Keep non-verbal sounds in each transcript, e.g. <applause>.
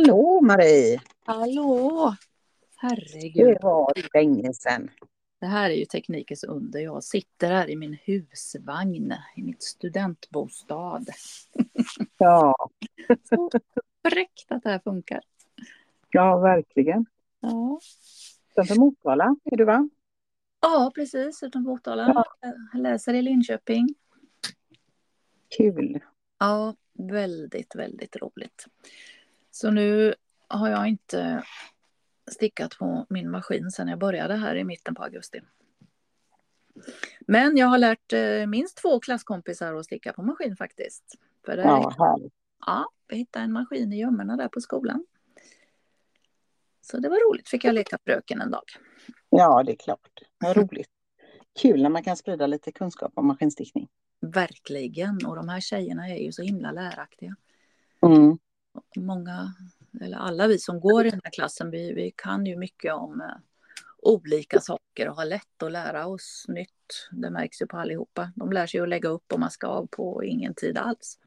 Hallå Marie! Hallå! Herregud. Det var länge sedan. Det här är ju teknikens under. Jag sitter här i min husvagn i mitt studentbostad. <laughs> Ja, Så fräckt att det här funkar. ja verkligen. Ja, Utanför Motala är du va? ja precis. Utanför Motala. Jag läser i Linköping. Kul. Ja, väldigt, väldigt roligt. Så nu har jag inte stickat på min maskin sedan jag började här i mitten på augusti. Men jag har lärt eh, minst två klasskompisar att sticka på maskin faktiskt. För det, Ja, härligt. ja, jag hittade en maskin i gömmorna där på skolan. Så det var roligt, fick jag leka fröken en dag. Ja, det är klart. Vad roligt. Kul när man kan sprida lite kunskap om maskinstickning. Verkligen, och de här tjejerna är ju så himla läraktiga. Mm. Många, eller alla vi som går i den här klassen, vi, vi kan ju mycket om eh, olika saker och har lätt att lära oss nytt. Det märks ju på allihopa. De lär sig att lägga upp och maska av på ingen tid alls.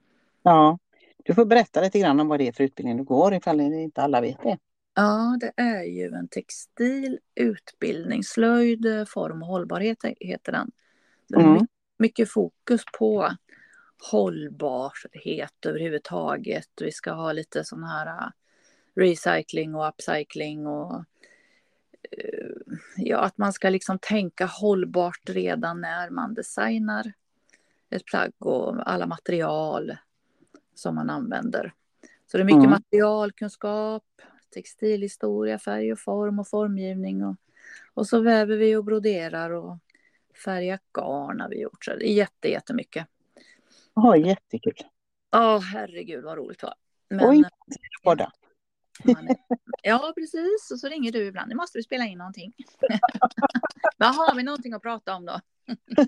Ja, du får berätta lite grann om vad det är för utbildning du går ifall inte alla vet det. Ja, det är ju en textil utbildning, slöjd, form och hållbarhet heter den. Mm. my- mycket fokus på hållbarhet överhuvudtaget. Vi ska ha lite sån här eh, recycling och upcycling och eh, ja, att man ska liksom tänka hållbart redan när man designar ett plagg och alla material som man använder. Så det är mycket Mm. materialkunskap, textilhistoria, färg och form och formgivning. Och, och så väver vi och broderar och färgar garn har vi gjort. Så det är jätte, jättemycket. Ja, jättekul. Ja, herregud vad roligt det var. Men, inte båda. är, ja, precis. Och så ringer du ibland. Nu måste vi spela in någonting. <laughs> Vad har vi någonting att prata om då? <laughs>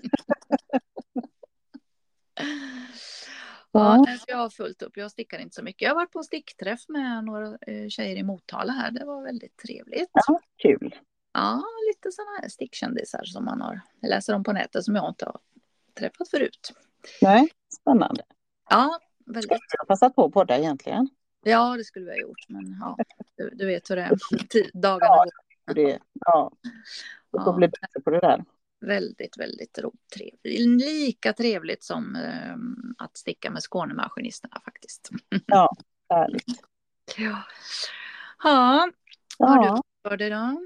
Ja, jag har fullt upp. Jag stickar inte så mycket. Jag har varit på en stickträff med några eh, tjejer i Motala här. Det var väldigt trevligt. Ja, kul. Ja, lite sådana här stickkändisar som man har jag läser om på nätet som jag inte har träffat förut. Nej, spännande. Ja, väldigt. Skulle ha passat på att podda egentligen? Ja, det skulle vi ha gjort, men ja, du, du vet hur det är. <laughs> Dagarna Ja. går. Det, ja, du får Ja. bli bättre på det där. Väldigt, väldigt ro- trevligt. Lika trevligt som eh, att sticka med Skånemaskinisterna faktiskt. <laughs> Ja, härligt. Ja, ja vad har Ja, du för dig då?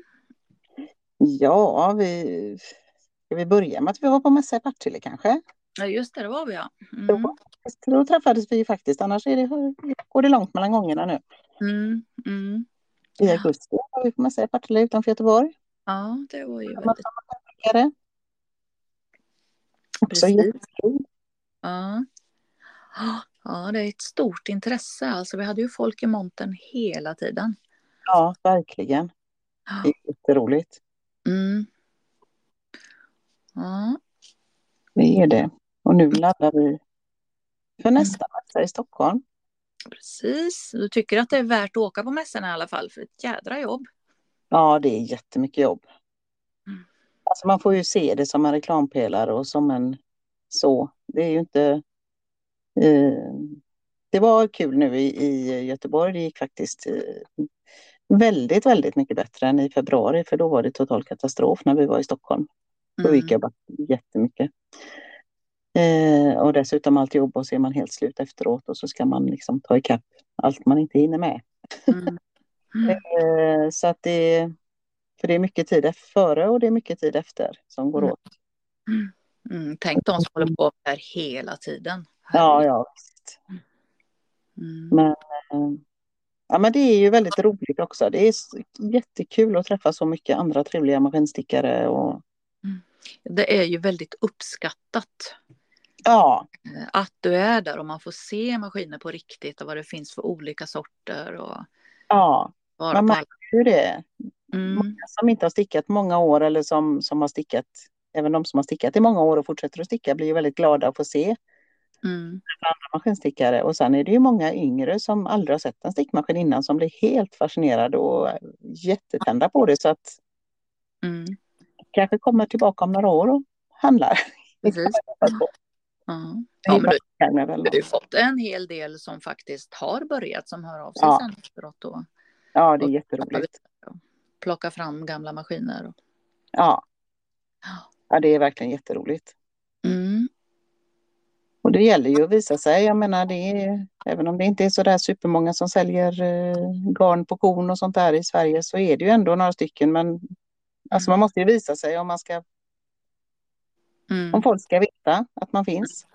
ja vi... Ska vi börja med att vi var på mässa i Partille kanske? Ja, just det, det var vi ja. Mm. Då, då träffades vi faktiskt, annars är det, går det långt mellan gångerna nu. Mm, mm. I augusti var vi på mässa i Partille utanför Göteborg. Ja, det var ju väldigt... Också Precis. Ja. ja, det är ett stort intresse. Alltså, vi hade ju folk i montern hela tiden. Ja, verkligen. Det är jätteroligt. Mm. Ja, Det är det. Och nu laddar vi för nästa mässa i Stockholm. precis. Du tycker att det är värt att åka på mässorna i alla fall, för ett jädra jobb. Ja, det är jättemycket jobb. Mm. Alltså man får ju se det som en reklampelare och som en så. Det är ju inte... Eh, det var kul nu i, i Göteborg. Det gick faktiskt eh, väldigt, väldigt mycket bättre än i februari. För då var det total katastrof när vi var i Stockholm. Då gick Mm. jag bara jättemycket. Eh, och dessutom allt jobb och så är man helt slut efteråt och så ska man liksom ta ikapp allt man inte hinner med. Mm. Mm. Eh, så att det, för det är mycket tid före och det är mycket tid efter som går Mm. åt. Mm. Tänk de som håller på här hela tiden. Ja, ja, visst. Mm. Men, eh, ja, men det är ju väldigt roligt också. Det är jättekul att träffa så mycket andra trevliga maskinstickare. Och, Det är ju väldigt uppskattat ja, att du är där och man får se maskiner på riktigt och vad det finns för olika sorter. Och ja, man märker ju det. Mm. Många som inte har stickat många år eller som, som har stickat, även de som har stickat i många år och fortsätter att sticka blir ju väldigt glada att få se Mm. andra maskinstickare. Och sen är det ju många yngre som aldrig har sett en stickmaskin innan som blir helt fascinerade och jättetända på det. Så att Mm. kanske kommer tillbaka om några år och handlar. <laughs> Precis. Ja, ja men du, du har ju fått en hel del som faktiskt har börjat som hör av sig ja. sen efteråt. Då. Ja, det är jätteroligt. Plocka fram gamla maskiner. Och... Ja. ja, det är verkligen jätteroligt. Mm. Och det gäller ju att visa sig. Jag menar, det är, även om det inte är så där supermånga som säljer eh, garn på kon och sånt där i Sverige så är det ju ändå några stycken. Men alltså, man mm. måste ju visa sig om man ska Mm. Om folk ska veta att man finns.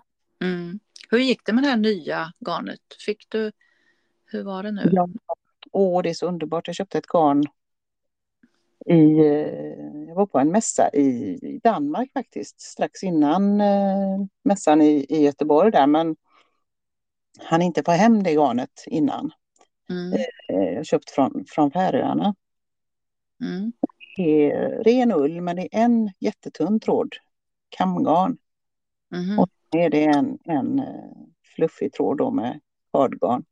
Mm. Hur gick det med det här nya garnet? Fick du, hur var det nu? Ja. Åh, det är så underbart. Jag köpte ett garn i, eh, jag var på en mässa i Danmark faktiskt, strax innan eh, mässan i, i Göteborg där, men han inte få hem det garnet innan. Mm. Eh, jag köpt från, från Färöarna. Mm. Det är ren ull, men det är en jättetunn tråd kamgarn. Mm. Och så är det en, en eh, fluffig tråd då med kardgarn.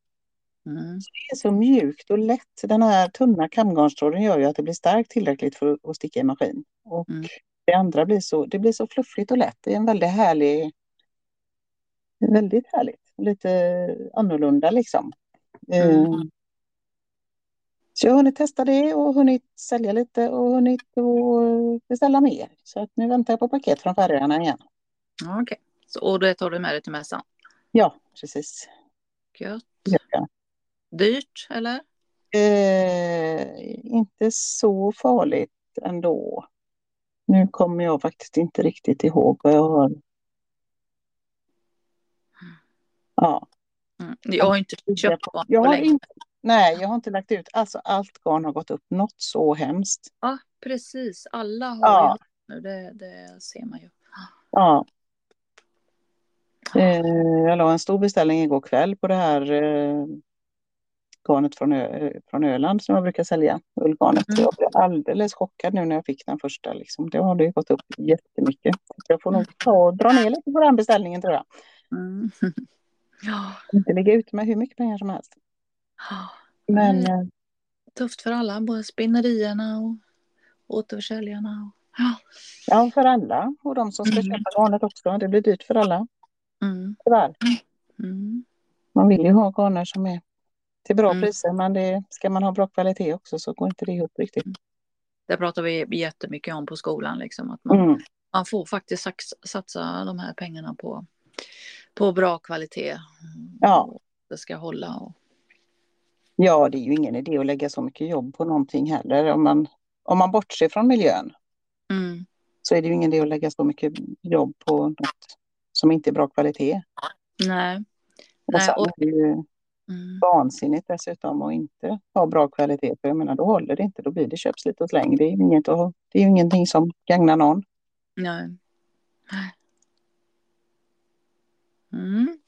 Mm. det är så mjukt och lätt. Den här tunna kamgarnstråden gör ju att det blir starkt tillräckligt för att sticka i maskin. Och mm. det andra blir så, det blir så fluffigt och lätt. Det är en väldigt härlig, väldigt härligt. Lite annorlunda liksom. Mm. Så jag har hunnit testa det och hunnit sälja lite och hunnit beställa mer. Så att nu väntar jag på paket från Färöarna igen. Okej, okay. och det tar du med dig till mässan? Ja, precis. Gött. Ja. Dyrt eller? Eh, inte så farligt ändå. Nu kommer jag faktiskt inte riktigt ihåg vad jag har. Ja. Mm. Jag har inte köpt jag har inte, Nej, jag har inte lagt ut. Alltså allt garn har gått upp något så hemskt. Ja, precis. Alla har ja. nu, det, det ser man ju. Ja. Eh, jag la en stor beställning igår kväll på det här eh, garnet från, Ö, från Öland som jag brukar sälja, ullgarnet. Mm. Jag blev alldeles chockad nu när jag fick den första. Liksom. Det har det gått upp jättemycket. Jag får nog ta och dra ner lite på den beställningen tror jag. Mm. <laughs> Ja. Inte lägga ut med hur mycket pengar som helst. Men... Mm. Tufft för alla, både spinnerierna och återförsäljarna. Ja. ja, för alla. Och de som ska mm. köpa garnet också. Det blir dyrt för alla. Mm. Tyvärr. Mm. Man vill ju ha garner som är till bra mm. priser, men det, ska man ha bra kvalitet också så går inte det ihop riktigt. Mm. Det pratar vi jättemycket om på skolan, liksom, att man, mm. man får faktiskt satsa de här pengarna på, på bra kvalitet. Ja. Det ska hålla. Och... Ja, det är ju ingen idé att lägga så mycket jobb på någonting heller. Om man, om man bortser från miljön mm. så är det ju ingen idé att lägga så mycket jobb på något som inte är bra kvalitet. Nej. Och sen är det ju mm. vansinnigt dessutom att inte ha bra kvalitet. För jag menar, då håller det inte. Då blir det köpslit och släng. Det är ju, inget att, det är ingenting som gagnar någon. Nej. Mm.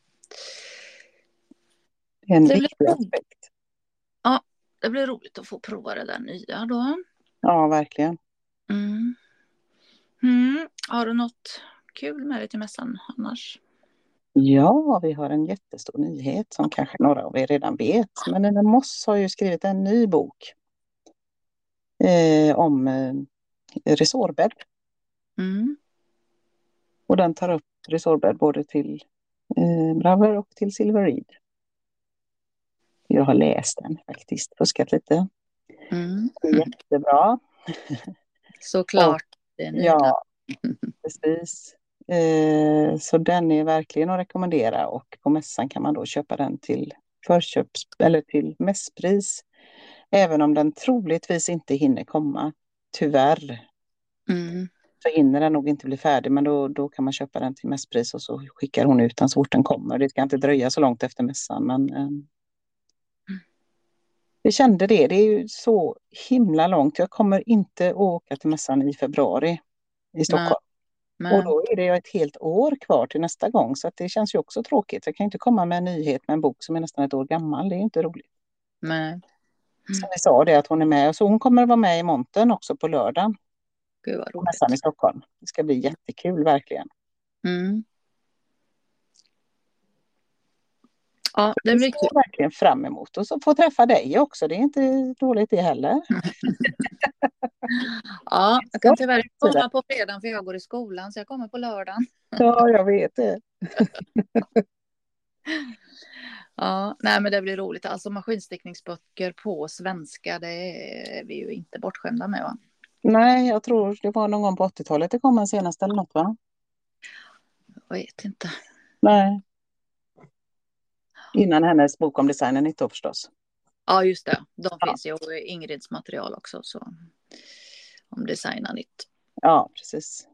Det är en viktig aspekt. Det blir roligt att få prova det där nya då. Ja, verkligen. Mm. Mm. Har du något kul med dig till mässan annars? Ja, vi har en jättestor nyhet som kanske några av er redan vet. Men Nina Moss har ju skrivit en ny bok eh, om eh, resårbädd. Mm. Och den tar upp resårbädd både till eh, Braver och till Silver Reed. Jag har läst den faktiskt, fuskat lite. Mm. Jättebra. <laughs> Såklart. är ja, precis. Eh, så den är verkligen att rekommendera och på mässan kan man då köpa den till förköps eller till mässpris. Även om den troligtvis inte hinner komma, tyvärr. Mm. Så hinner den nog inte bli färdig, men då, då kan man köpa den till mässpris och så skickar hon ut den så fort den kommer. Det ska inte dröja så långt efter mässan, men eh, vi kände det. Det är ju så himla långt. Jag kommer inte åka till mässan i februari i Stockholm. Nej. Och då är det ett helt år kvar till nästa gång. Så det känns ju också tråkigt. Jag kan inte komma med en nyhet med en bok som är nästan ett år gammal. Det är inte roligt. Nej. Mm. Som vi sa det att hon är med. Så hon kommer att vara med i monten också på lördagen. Gud vad roligt. Mässan i Stockholm. Det ska bli jättekul verkligen. Mm. Ja, det blir kul. verkligen fram emot och så få träffa dig också. Det är inte dåligt det heller. <laughs> <laughs> Ja, jag kan tyvärr inte komma på fredagen för jag går i skolan så jag kommer på lördagen. <laughs> Ja, jag vet det. Ja, nej men det blir roligt. Alltså maskinstickningsböcker på svenska, det är vi ju inte bortskämda med va? Nej, jag tror det var någon gång på 80-talet det kom en senast eller något va? Jag vet inte. Nej. Innan hennes bok om designen då förstås. Ja, just det. De ja. finns ju och Ingrids material också. Så. Om designa nytt. Ja, precis.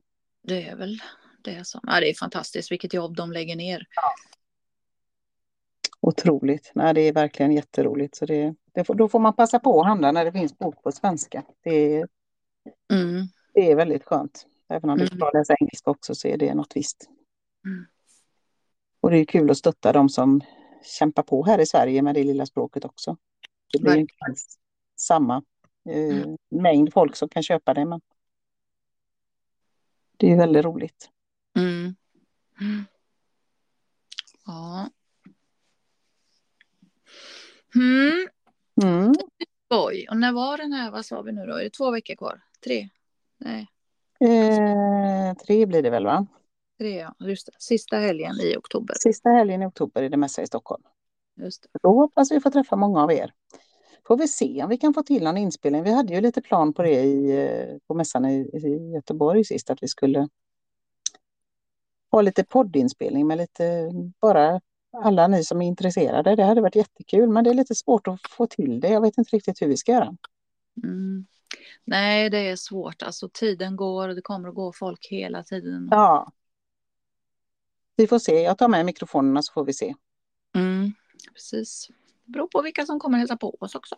Det är väl det som... Ja, det är fantastiskt vilket jobb de lägger ner. Ja. Otroligt. Nej, det är verkligen jätteroligt. Så det, det får, då får man passa på att handla när det finns bok på svenska. Det, mm. det är väldigt skönt. Även om du mm. ska läsa engelska också så är det något visst. Mm. Och det är kul att stötta de som kämpar på här i Sverige med det lilla språket också. Det blir inte samma eh, mm. mängd folk som kan köpa det. Men det är väldigt roligt. Mm. Mm. Ja. Mm. Mm. Oj, och när var den här, vad sa vi nu då? Är det två veckor kvar? Tre? Nej. Eh, tre blir det väl va? Tre, ja. Just det. Sista helgen i oktober. Sista helgen i oktober är det mässa i Stockholm. Just det. Då hoppas vi få träffa många av er. Får vi se om vi kan få till någon inspelning. Vi hade ju lite plan på det i, eh, på mässan i, i Göteborg sist, att vi skulle ha lite poddinspelning med lite, bara alla ni som är intresserade. Det hade varit jättekul, men det är lite svårt att få till det. Jag vet inte riktigt hur vi ska göra. Mm. Nej, det är svårt. Alltså tiden går och det kommer att gå folk hela tiden. Ja. Vi får se. Jag tar med mikrofonerna så får vi se. Mm, precis. Det beror på vilka som kommer hälsa på oss också.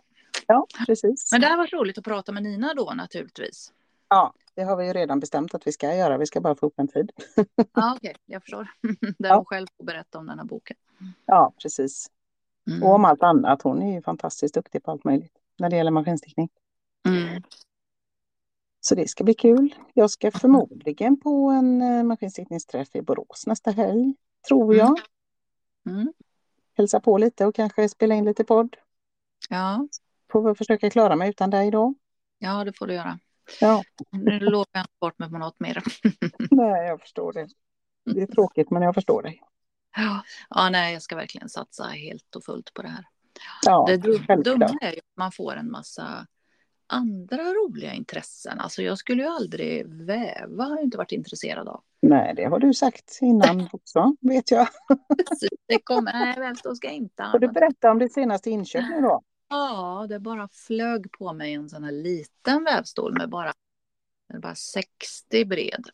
Ja, precis. Men det har varit roligt att prata med Nina då naturligtvis. Ja, det har vi ju redan bestämt att vi ska göra. Vi ska bara få upp en tid. <laughs> Ja, okej, okay. jag förstår. <laughs> Där ja. hon själv får berätta om den här boken. Ja, precis. Mm. Och om allt annat. Hon är ju fantastiskt duktig på allt möjligt när det gäller maskinstickning. Mm. Så det ska bli kul. Jag ska förmodligen på en eh, maskinstickningsträff i Borås nästa helg, tror jag. Mm. Mm. Hälsa på lite och kanske spela in lite podd. Ja. Får väl försöka klara mig utan dig då. Ja, det får du göra. Ja. Nu lovar jag inte bort mig på något mer. <laughs> Nej, jag förstår det. Det är tråkigt, men jag förstår dig. Ja, ja nej, jag ska verkligen satsa helt och fullt på det här. Ja, det dumma är ju att man får en massa andra roliga intressen. Alltså jag skulle ju aldrig väva, har jag inte varit intresserad av. Nej, det har du sagt innan <laughs> också, vet jag. det kommer, nej, vävstål ska jag inte Får du berätta om ditt senaste inköp nu då? Ja, det bara flög på mig en sån här liten vävstol med bara, bara 60 bred.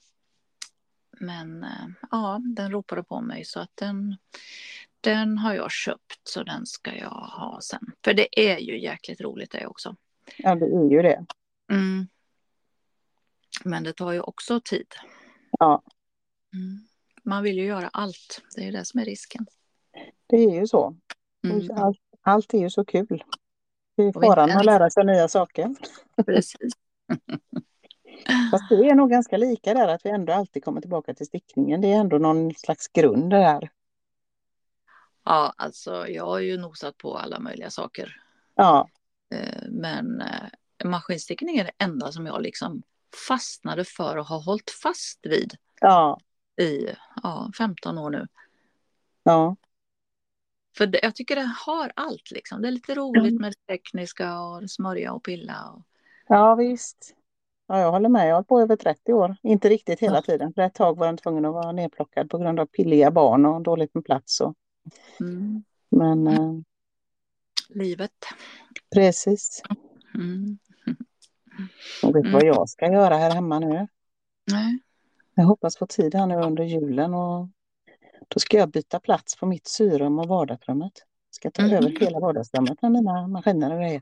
Men eh, ja, den ropade på mig så att den, den har jag köpt så den ska jag ha sen. För det är ju jäkligt roligt det också. Ja, det är ju det. Mm. Men det tar ju också tid. Ja. Mm. Man vill ju göra allt. Det är ju det som är risken. Det är ju så. Mm. Allt, allt är ju så kul. Det är faran att lära sig nya saker. Precis. <laughs> Fast det är nog ganska lika där att vi ändå alltid kommer tillbaka till stickningen. Det är ändå någon slags grund där. Ja, alltså jag har ju nosat på alla möjliga saker. Ja. Eh, men eh, maskinstickning är det enda som jag liksom fastnade för och har hållit fast vid. Ja. I ja, 15 år nu. Ja. För det, jag tycker det har allt liksom. Det är lite roligt med det tekniska och smörja och pilla. Och... Ja visst. Ja, jag håller med. Jag har hållit på över 30 år. Inte riktigt hela ja. tiden. För ett tag var jag tvungen att vara nedplockad på grund av pilliga barn och dåligt med plats. Och... Mm. Men... Livet. Precis. Mm. Och vet du vad mm. jag ska göra här hemma nu? Nej. Jag hoppas få tid här nu under julen och då ska jag byta plats på mitt syrum och vardagsrummet. Jag ska ta mm. över hela vardagsrummet med mina maskiner och grejer.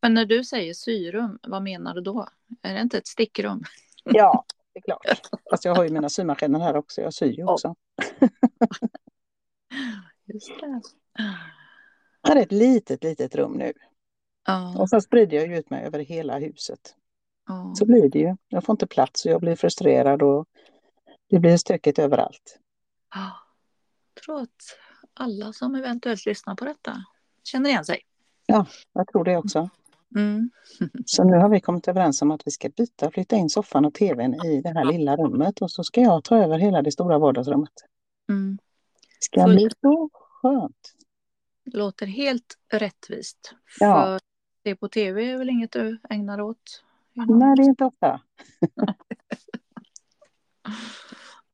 Men när du säger syrum, vad menar du då? Är det inte ett stickrum? Ja, <laughs> det är klart. Fast jag har ju mina symaskiner här också. Jag syr ju också. Just det. Här är ett litet, litet rum nu. Ja. Och så sprider jag ut mig över hela huset. Ja. Så blir det ju. Jag får inte plats och jag blir frustrerad och det blir stökigt överallt. Jag tror att alla som eventuellt lyssnar på detta känner igen sig. Ja, jag tror det också. Mm. <laughs> Så nu har vi kommit överens om att vi ska byta, flytta in soffan och tvn i det här lilla rummet och så ska jag ta över hela det stora vardagsrummet. Mm. Det ska bli så skönt. Låter helt rättvist. Ja. För det på tv är väl inget du ägnar åt? Nej, det är inte ofta. <laughs>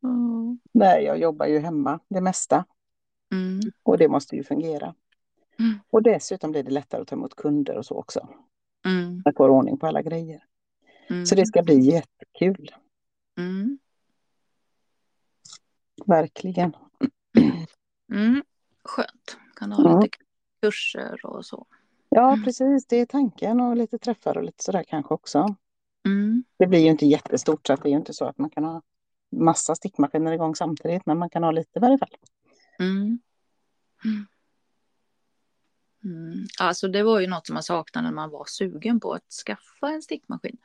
Mm. Nej, jag jobbar ju hemma det mesta Mm. och det måste ju fungera. Mm. Och dessutom blir det lättare att ta emot kunder och så också. Mm. Att få ordning på alla grejer. Mm. Så det ska bli jättekul. Mm. Verkligen. Mm. Skönt. Kan ha Ja. lite kurser och så. Ja, Mm. precis. Det är tanken och lite träffar och lite sådär kanske också. Mm. Det blir ju inte jättestort så att det är ju inte så att man kan ha massa stickmaskiner igång samtidigt, men man kan ha lite i varje fall. Mm. Mm. Alltså det var ju något som man saknade när man var sugen på att skaffa en stickmaskin.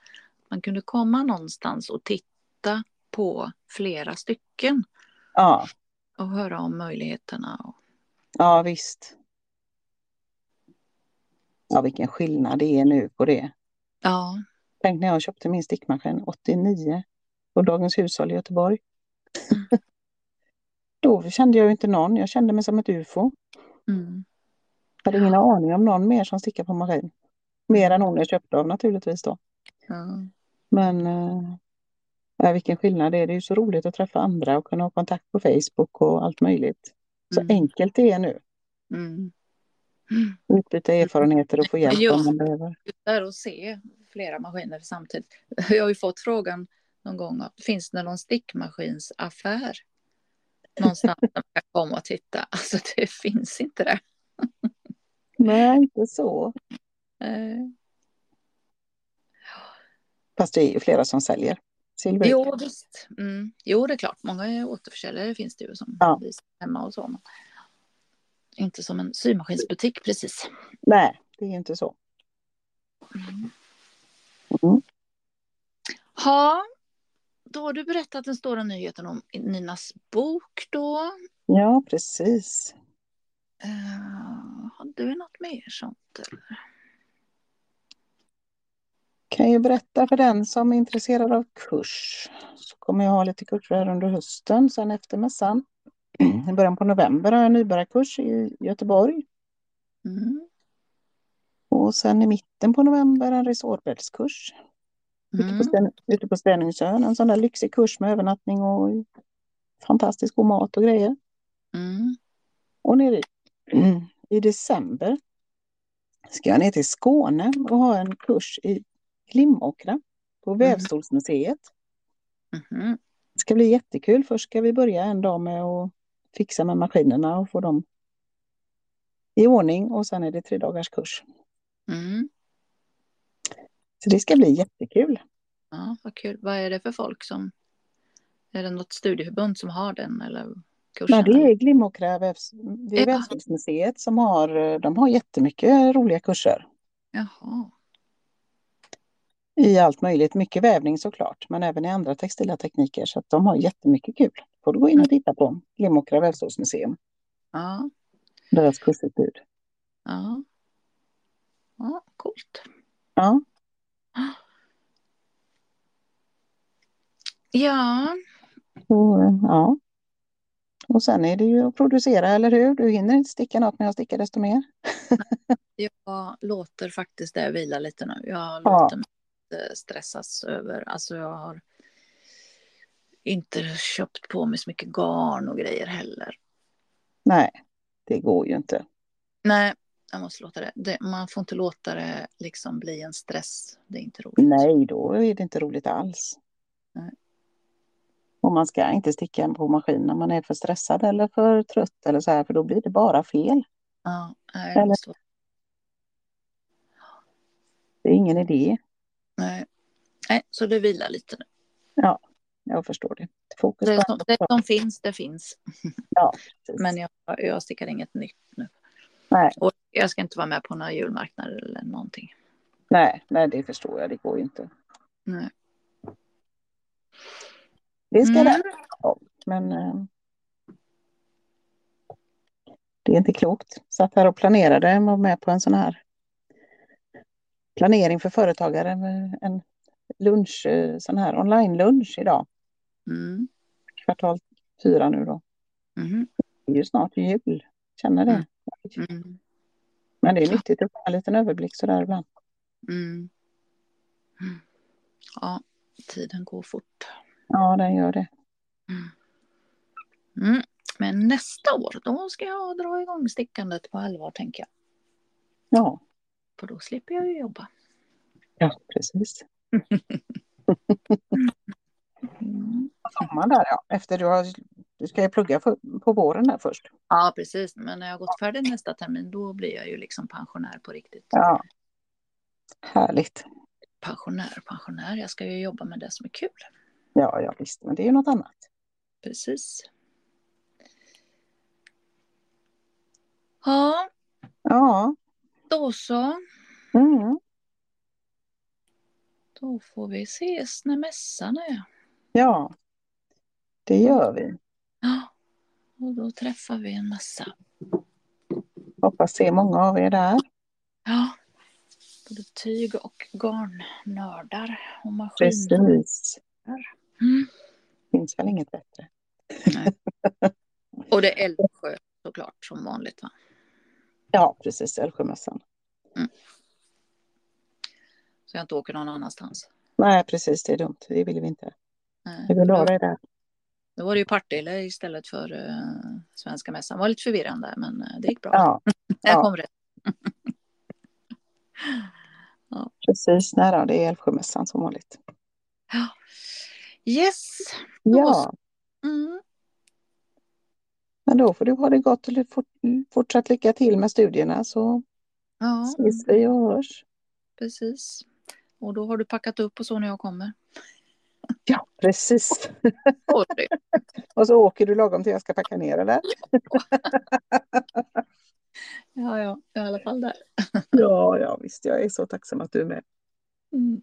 Man kunde komma någonstans och titta på flera stycken Ja, och höra om möjligheterna. och- ja visst. Ja, vilken skillnad det är nu på det. Ja, Tänk när jag köpte min stickmaskin 89 på Dagens Hushåll i Göteborg. <laughs> Då kände jag ju inte någon, jag kände mig som ett ufo. mm. Jag hade ingen aning om någon mer som stickar på maskin. Mer än hon jag köpte av naturligtvis då. ja. Men eh, ja, vilken skillnad det är. Det är ju så roligt att träffa andra och kunna ha kontakt på Facebook och allt möjligt. Så Mm. enkelt det är nu. Mm. Utbyta erfarenheter och få hjälp Ja. om man behöver. Där och se flera maskiner samtidigt. Jag har ju fått frågan någon gång, finns det någon stickmaskinsaffär? Någonstans där man kan komma och titta. Alltså det finns inte det. Nej, inte så. Eh, Fast det är ju flera som säljer silver. Jo, visst. Mm. Jo, det är klart. Många återförsäljare finns det ju som Ja. visar hemma och så. Men inte som en symaskinsbutik precis. Nej, det är inte så. Mm. Ja, då har du berättat den stora nyheten om Ninas bok då. Ja, precis. Uh, har du något mer sånt? Eller? Kan ju berätta för den som är intresserad av kurs. Så kommer jag ha lite kurser här under hösten, sen efter mässan. I början på november har jag en nybörjarkurs i Göteborg. Mm. Och sen i mitten på november en resårbäddskurs. Ute på, Mm. Sten, ute på Stenungsön, en sån där lyxig kurs med övernattning och fantastiskt god mat och grejer. Mm. Och nere i, <clears throat> i december ska jag ner till Skåne och ha en kurs i Glimåkra på Vävstolsmuseet. Mhm. Det ska bli jättekul. Först ska vi börja en dag med att fixa med maskinerna och få dem i ordning och sen är det tre dagars kurs. Mm. Så det ska bli jättekul. Ja, vad kul. Vad är det för folk som... Är det något studieförbund som har den eller kursen? Nej, det är Glimåkra Vävs, det är Ja. Vävstolsmuseet som har, de har jättemycket roliga kurser. Jaha. I allt möjligt, mycket vävning såklart, men även i andra textila tekniker. Så att de har jättemycket kul. får du gå in och titta på Glimåkra Vävstolsmuseum, Ja. deras kursutbud. Ja. Ja, coolt. Ja, Ja, så, ja. Och sen är det ju att producera, eller hur? Du hinner inte sticka något, men jag stickar desto mer. <laughs> jag låter faktiskt det vila lite nu. Jag Ja. låter mig inte stressas över. Alltså jag har inte köpt på mig så mycket garn och grejer heller. Nej, det går ju inte. Nej, jag måste låta det. det. Man får inte låta det liksom bli en stress. Det är inte roligt. Nej, då är det inte roligt alls. Nej. Och man ska inte sticka på maskin när man är för stressad eller för trött eller så här, för då blir det bara fel. Ja, nej, Eller- Det är ingen idé. Nej. nej, så det vilar lite nu. Jag förstår det. Fokus Det som, det som finns, det finns. Ja, <laughs> precis. Men jag, jag stickar inget nytt nu. Nej. Och jag ska inte vara med på några julmarknader eller någonting. nej, nej, det förstår jag. Det går ju inte. Nej. Det ska Mm. det men eh, det är inte klokt. Satt här och planerade, var med på en sån här planering för företagare. En lunch, eh, sån här online-lunch idag. Mm. Kvartal fyra nu då. Mm. Det är ju snart jul. Känner det. Mm. Men det är nyttigt att få en liten överblick sådär ibland. Mm. Mm. Ja, tiden går fort. Ja, den gör det. Mm. Men nästa år, då ska jag dra igång stickandet på allvar tänker jag. Ja, För då slipper jag ju jobba. ja precis. Mm. Sommaren där ja. Efter du har, du ska ju plugga för, på våren där först. Ja, precis. Men när jag har gått färdigt nästa termin, då blir jag ju liksom pensionär på riktigt. Ja. Härligt. Pensionär, pensionär. Jag ska ju jobba med det som är kul. Ja, ja visst. Men det är ju något annat. Precis. Ja, Ja. Då så. Mm. Då får vi ses när mässan är. Ja. Det gör vi. Ja, och då träffar vi en massa. Hoppas se många av er där. Ja, både tyg och garnnördar och maskiner. Precis. Mm. Finns väl inget bättre. Och det är Älvsjö såklart som vanligt va? Ja, precis. Älvsjömässan. Så jag inte åker någon annanstans. Nej, precis. Det är dumt. Det vill vi inte. Nej. Vi vill ha dig där. Då var det ju Partille istället för uh, Svenska mässan. Det var lite förvirrande men uh, det gick bra. Ja, <laughs> Jag ja. kom rätt. <laughs> precis. Nej då, det är Älvsjömässan som vanligt. Yes! Ja, Mm. Men då får du ha det gott och fort, fortsatt lycka till med studierna så Ja, ses vi och hörs. precis. Och då har du packat upp och så när jag kommer. Ja, precis. <laughs> Och så åker du lagom till jag ska packa ner eller? <laughs> Ja, ja, i alla fall där. <laughs> Ja, ja visst. Jag är så tacksam att du är med. Mm.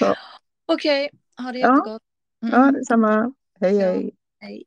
Ja. Okej, ha det Ja. jättegott. Mm. Ja, detsamma. Hej, Ja. hej. Hej.